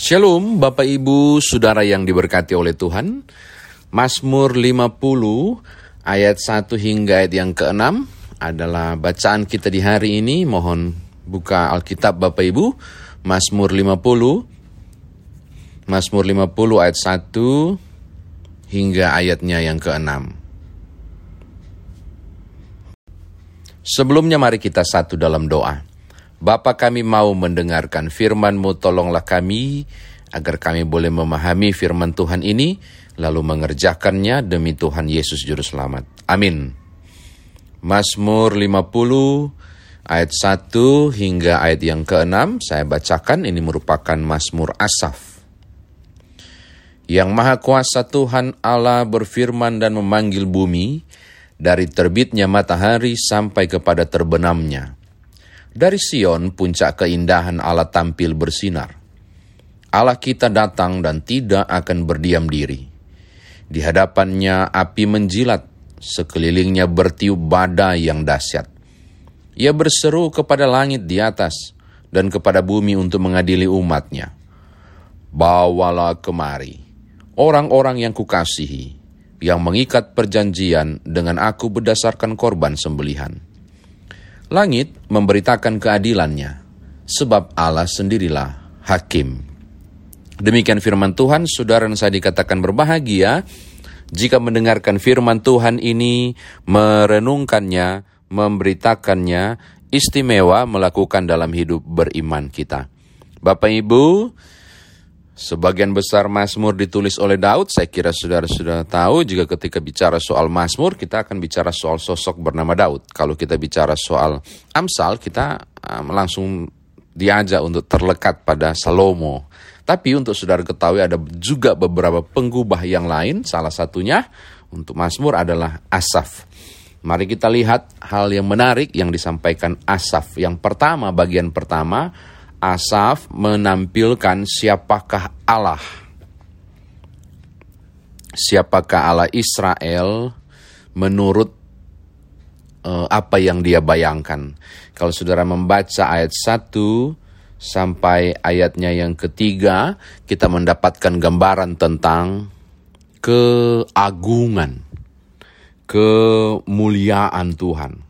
Shalom Bapak Ibu Saudara yang diberkati oleh Tuhan. Mazmur 50 ayat 1 hingga ayat yang ke-6 adalah bacaan kita di hari ini. Mohon buka Alkitab Bapak Ibu. Mazmur 50 Mazmur 50 ayat 1 hingga ayatnya yang ke-6 Sebelumnya mari kita satu dalam doa. Bapa kami mau mendengarkan firman-Mu, tolonglah kami agar kami boleh memahami firman Tuhan ini, lalu mengerjakannya demi Tuhan Yesus Juru Selamat. Amin. Mazmur 50 ayat 1 hingga ayat yang ke-6 saya bacakan ini merupakan Mazmur Asaf. Yang Maha Kuasa Tuhan Allah berfirman dan memanggil bumi, dari terbitnya matahari sampai kepada terbenamnya. Dari Sion puncak keindahan Allah tampil bersinar. Allah kita datang dan tidak akan berdiam diri. Di hadapannya api menjilat, sekelilingnya bertiup badai yang dahsyat. Ia berseru kepada langit di atas dan kepada bumi untuk mengadili umatnya. Bawalah kemari orang-orang yang kukasihi, yang mengikat perjanjian dengan aku berdasarkan korban sembelihan. Langit memberitakan keadilannya, sebab Allah sendirilah hakim. Demikian firman Tuhan, saudara dan saya dikatakan berbahagia jika mendengarkan firman Tuhan ini, merenungkannya, memberitakannya, istimewa melakukan dalam hidup beriman kita. Bapak Ibu, Sebagian besar Mazmur ditulis oleh Daud, saya kira saudara sudah tahu jika ketika bicara soal Mazmur, kita akan bicara soal sosok bernama Daud. Kalau kita bicara soal Amsal, kita um, langsung diajak untuk terlekat pada Salomo. Tapi untuk saudara ketahui ada juga beberapa penggubah yang lain, salah satunya untuk Mazmur adalah Asaf. Mari kita lihat hal yang menarik yang disampaikan Asaf. Yang pertama, bagian pertama, Asaf menampilkan siapakah Allah. Siapakah Allah Israel menurut uh, apa yang dia bayangkan. Kalau saudara membaca ayat 1 sampai ayatnya yang ketiga, kita mendapatkan gambaran tentang keagungan, kemuliaan Tuhan.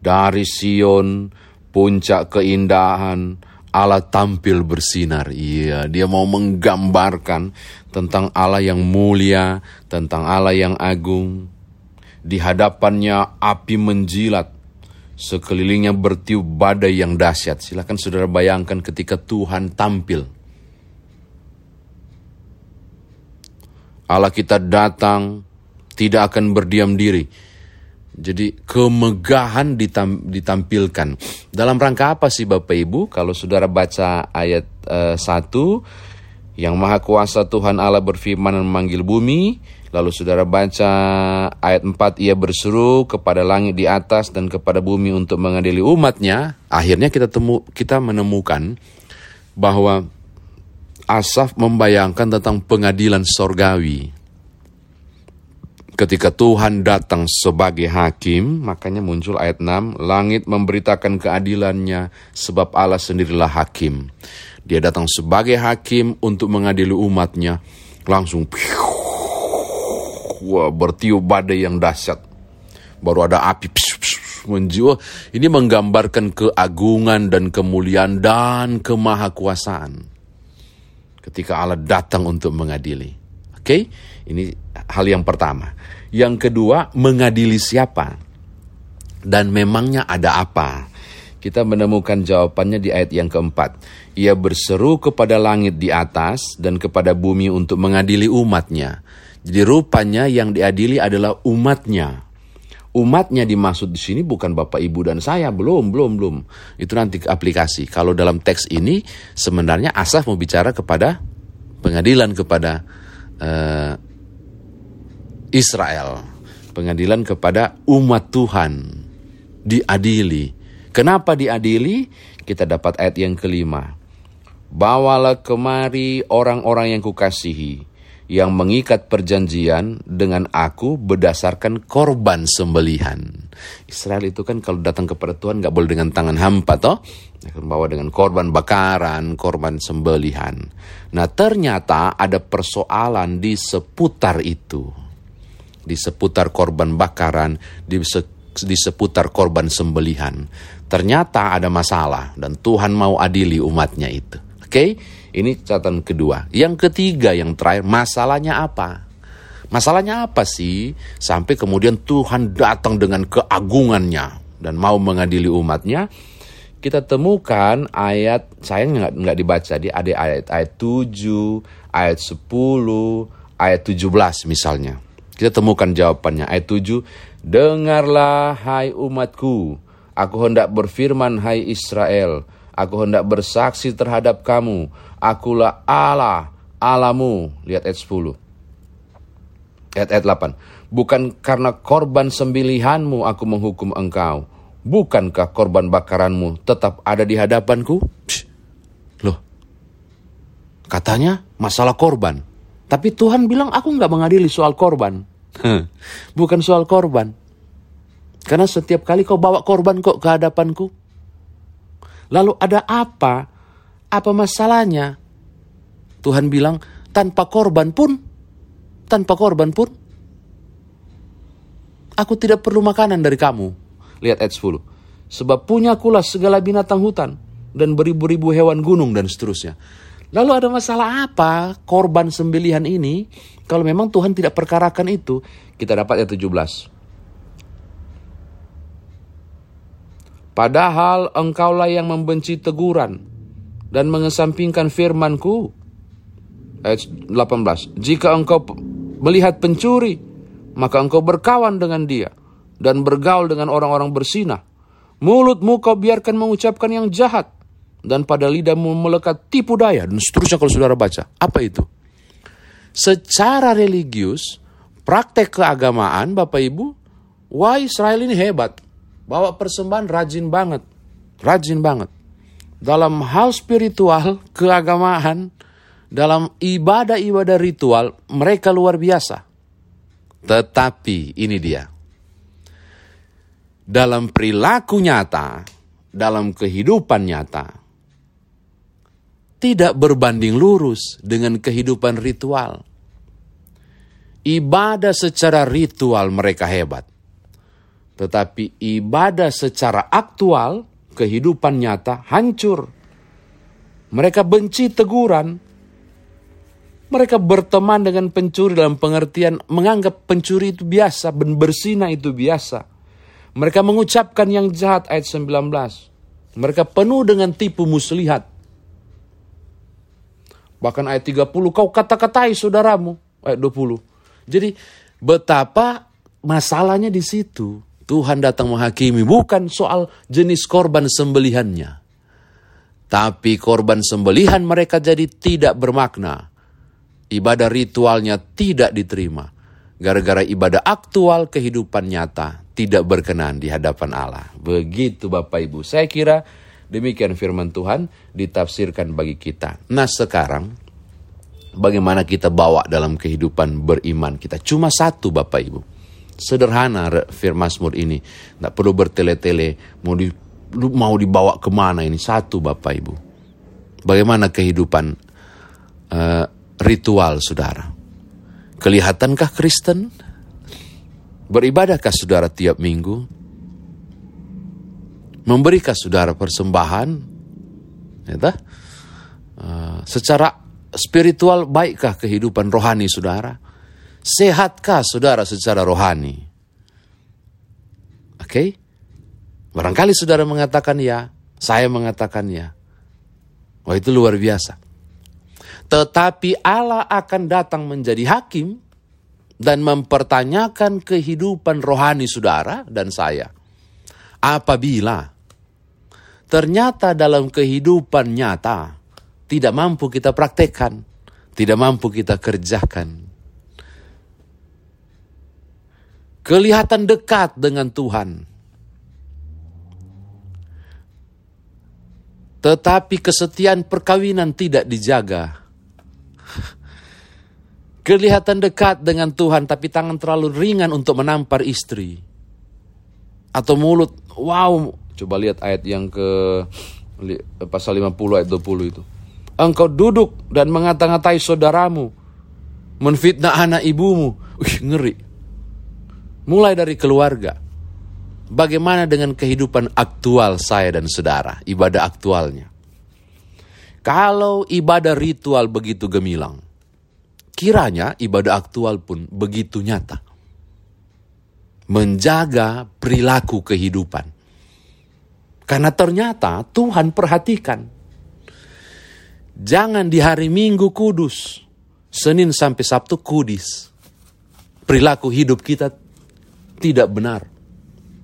Dari Sion, puncak keindahan, Allah tampil bersinar. Iya, dia mau menggambarkan tentang Allah yang mulia, tentang Allah yang agung. Di hadapannya api menjilat, sekelilingnya bertiup badai yang dahsyat. Silahkan saudara bayangkan ketika Tuhan tampil. Allah kita datang, tidak akan berdiam diri jadi kemegahan ditam, ditampilkan. Dalam rangka apa sih Bapak Ibu? Kalau saudara baca ayat uh, eh, 1, yang maha kuasa Tuhan Allah berfirman dan memanggil bumi. Lalu saudara baca ayat 4, ia berseru kepada langit di atas dan kepada bumi untuk mengadili umatnya. Akhirnya kita temu kita menemukan bahwa Asaf membayangkan tentang pengadilan sorgawi Ketika Tuhan datang sebagai hakim, makanya muncul ayat 6, langit memberitakan keadilannya sebab Allah sendirilah hakim. Dia datang sebagai hakim untuk mengadili umatnya. Langsung wah, bertiup badai yang dahsyat. Baru ada api menjiwa. Ini menggambarkan keagungan dan kemuliaan dan kemahakuasaan. Ketika Allah datang untuk mengadili. Oke, ini hal yang pertama. Yang kedua, mengadili siapa? Dan memangnya ada apa? Kita menemukan jawabannya di ayat yang keempat. Ia berseru kepada langit di atas dan kepada bumi untuk mengadili umatnya. Jadi rupanya yang diadili adalah umatnya. Umatnya dimaksud di sini bukan Bapak Ibu dan saya, belum, belum, belum. Itu nanti aplikasi. Kalau dalam teks ini sebenarnya Asaf mau bicara kepada pengadilan kepada uh, Israel. Pengadilan kepada umat Tuhan. Diadili. Kenapa diadili? Kita dapat ayat yang kelima. Bawalah kemari orang-orang yang kukasihi, yang mengikat perjanjian dengan aku berdasarkan korban sembelihan. Israel itu kan kalau datang kepada Tuhan nggak boleh dengan tangan hampa toh, akan bawa dengan korban bakaran, korban sembelihan. Nah ternyata ada persoalan di seputar itu, di seputar korban bakaran, di, se, di seputar korban sembelihan. Ternyata ada masalah dan Tuhan mau adili umatnya itu. Oke? Okay? Ini catatan kedua. Yang ketiga, yang terakhir, masalahnya apa? Masalahnya apa sih? Sampai kemudian Tuhan datang dengan keagungannya dan mau mengadili umatnya. Kita temukan ayat, saya nggak, nggak dibaca, di ada ayat, ayat 7, ayat 10, ayat 17 misalnya. Kita temukan jawabannya. Ayat 7, Dengarlah hai umatku, aku hendak berfirman hai Israel, aku hendak bersaksi terhadap kamu, akulah Allah, Alamu. Lihat ayat 10. Ayat, ayat 8. Bukan karena korban sembelihanmu aku menghukum engkau. Bukankah korban bakaranmu tetap ada di hadapanku? Psh, loh, katanya masalah korban. Tapi Tuhan bilang aku nggak mengadili soal korban. Bukan soal korban. Karena setiap kali kau bawa korban kok ke hadapanku. Lalu ada apa apa masalahnya? Tuhan bilang, tanpa korban pun, tanpa korban pun, aku tidak perlu makanan dari kamu. Lihat ayat 10. Sebab punya kulas segala binatang hutan dan beribu-ribu hewan gunung dan seterusnya. Lalu ada masalah apa korban sembelihan ini? Kalau memang Tuhan tidak perkarakan itu, kita dapat ayat 17. Padahal engkaulah yang membenci teguran dan mengesampingkan firmanku. Ayat 18. Jika engkau melihat pencuri, maka engkau berkawan dengan dia dan bergaul dengan orang-orang bersinah. Mulutmu kau biarkan mengucapkan yang jahat dan pada lidahmu melekat tipu daya dan seterusnya kalau saudara baca. Apa itu? Secara religius, praktek keagamaan Bapak Ibu, wah Israel ini hebat. Bawa persembahan rajin banget. Rajin banget dalam hal spiritual, keagamaan, dalam ibadah-ibadah ritual, mereka luar biasa. Tetapi ini dia. Dalam perilaku nyata, dalam kehidupan nyata, tidak berbanding lurus dengan kehidupan ritual. Ibadah secara ritual mereka hebat. Tetapi ibadah secara aktual kehidupan nyata hancur. Mereka benci teguran. Mereka berteman dengan pencuri dalam pengertian menganggap pencuri itu biasa, bersina itu biasa. Mereka mengucapkan yang jahat ayat 19. Mereka penuh dengan tipu muslihat. Bahkan ayat 30 kau kata-katai saudaramu ayat 20. Jadi betapa masalahnya di situ. Tuhan datang menghakimi bukan soal jenis korban sembelihannya. Tapi korban sembelihan mereka jadi tidak bermakna. Ibadah ritualnya tidak diterima. Gara-gara ibadah aktual kehidupan nyata tidak berkenan di hadapan Allah. Begitu Bapak Ibu. Saya kira demikian firman Tuhan ditafsirkan bagi kita. Nah sekarang bagaimana kita bawa dalam kehidupan beriman kita. Cuma satu Bapak Ibu Sederhana firman Mazmur ini. Tidak perlu bertele-tele. Mau, di, mau dibawa ke mana ini? Satu Bapak Ibu. Bagaimana kehidupan uh, ritual saudara? Kelihatankah Kristen? Beribadahkah saudara tiap minggu? Memberikan saudara persembahan? Ya, uh, secara spiritual baikkah kehidupan rohani saudara? Sehatkah saudara secara rohani? Oke? Okay? Barangkali saudara mengatakan ya, saya mengatakan ya. Wah itu luar biasa. Tetapi Allah akan datang menjadi hakim dan mempertanyakan kehidupan rohani saudara dan saya. Apabila ternyata dalam kehidupan nyata tidak mampu kita praktekkan, tidak mampu kita kerjakan. Kelihatan dekat dengan Tuhan. Tetapi kesetiaan perkawinan tidak dijaga. Kelihatan dekat dengan Tuhan tapi tangan terlalu ringan untuk menampar istri. Atau mulut, wow, coba lihat ayat yang ke pasal 50 ayat 20 itu. Engkau duduk dan mengata-ngatai saudaramu, menfitnah anak ibumu. Wih, ngeri. Mulai dari keluarga. Bagaimana dengan kehidupan aktual saya dan saudara, ibadah aktualnya? Kalau ibadah ritual begitu gemilang, kiranya ibadah aktual pun begitu nyata. Menjaga perilaku kehidupan. Karena ternyata Tuhan perhatikan. Jangan di hari Minggu kudus, Senin sampai Sabtu kudis. Perilaku hidup kita tidak benar.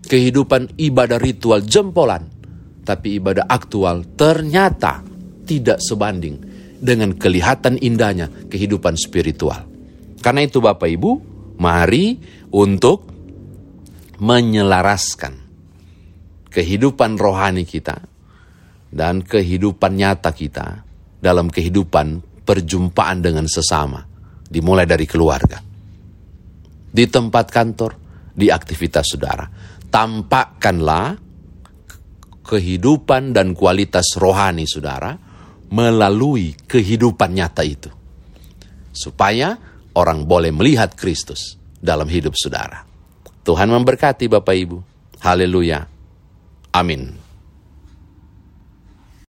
Kehidupan ibadah ritual jempolan, tapi ibadah aktual ternyata tidak sebanding dengan kelihatan indahnya kehidupan spiritual. Karena itu Bapak Ibu, mari untuk menyelaraskan kehidupan rohani kita dan kehidupan nyata kita dalam kehidupan perjumpaan dengan sesama, dimulai dari keluarga, di tempat kantor, di aktivitas saudara. Tampakkanlah kehidupan dan kualitas rohani saudara melalui kehidupan nyata itu. Supaya orang boleh melihat Kristus dalam hidup saudara. Tuhan memberkati Bapak Ibu. Haleluya. Amin.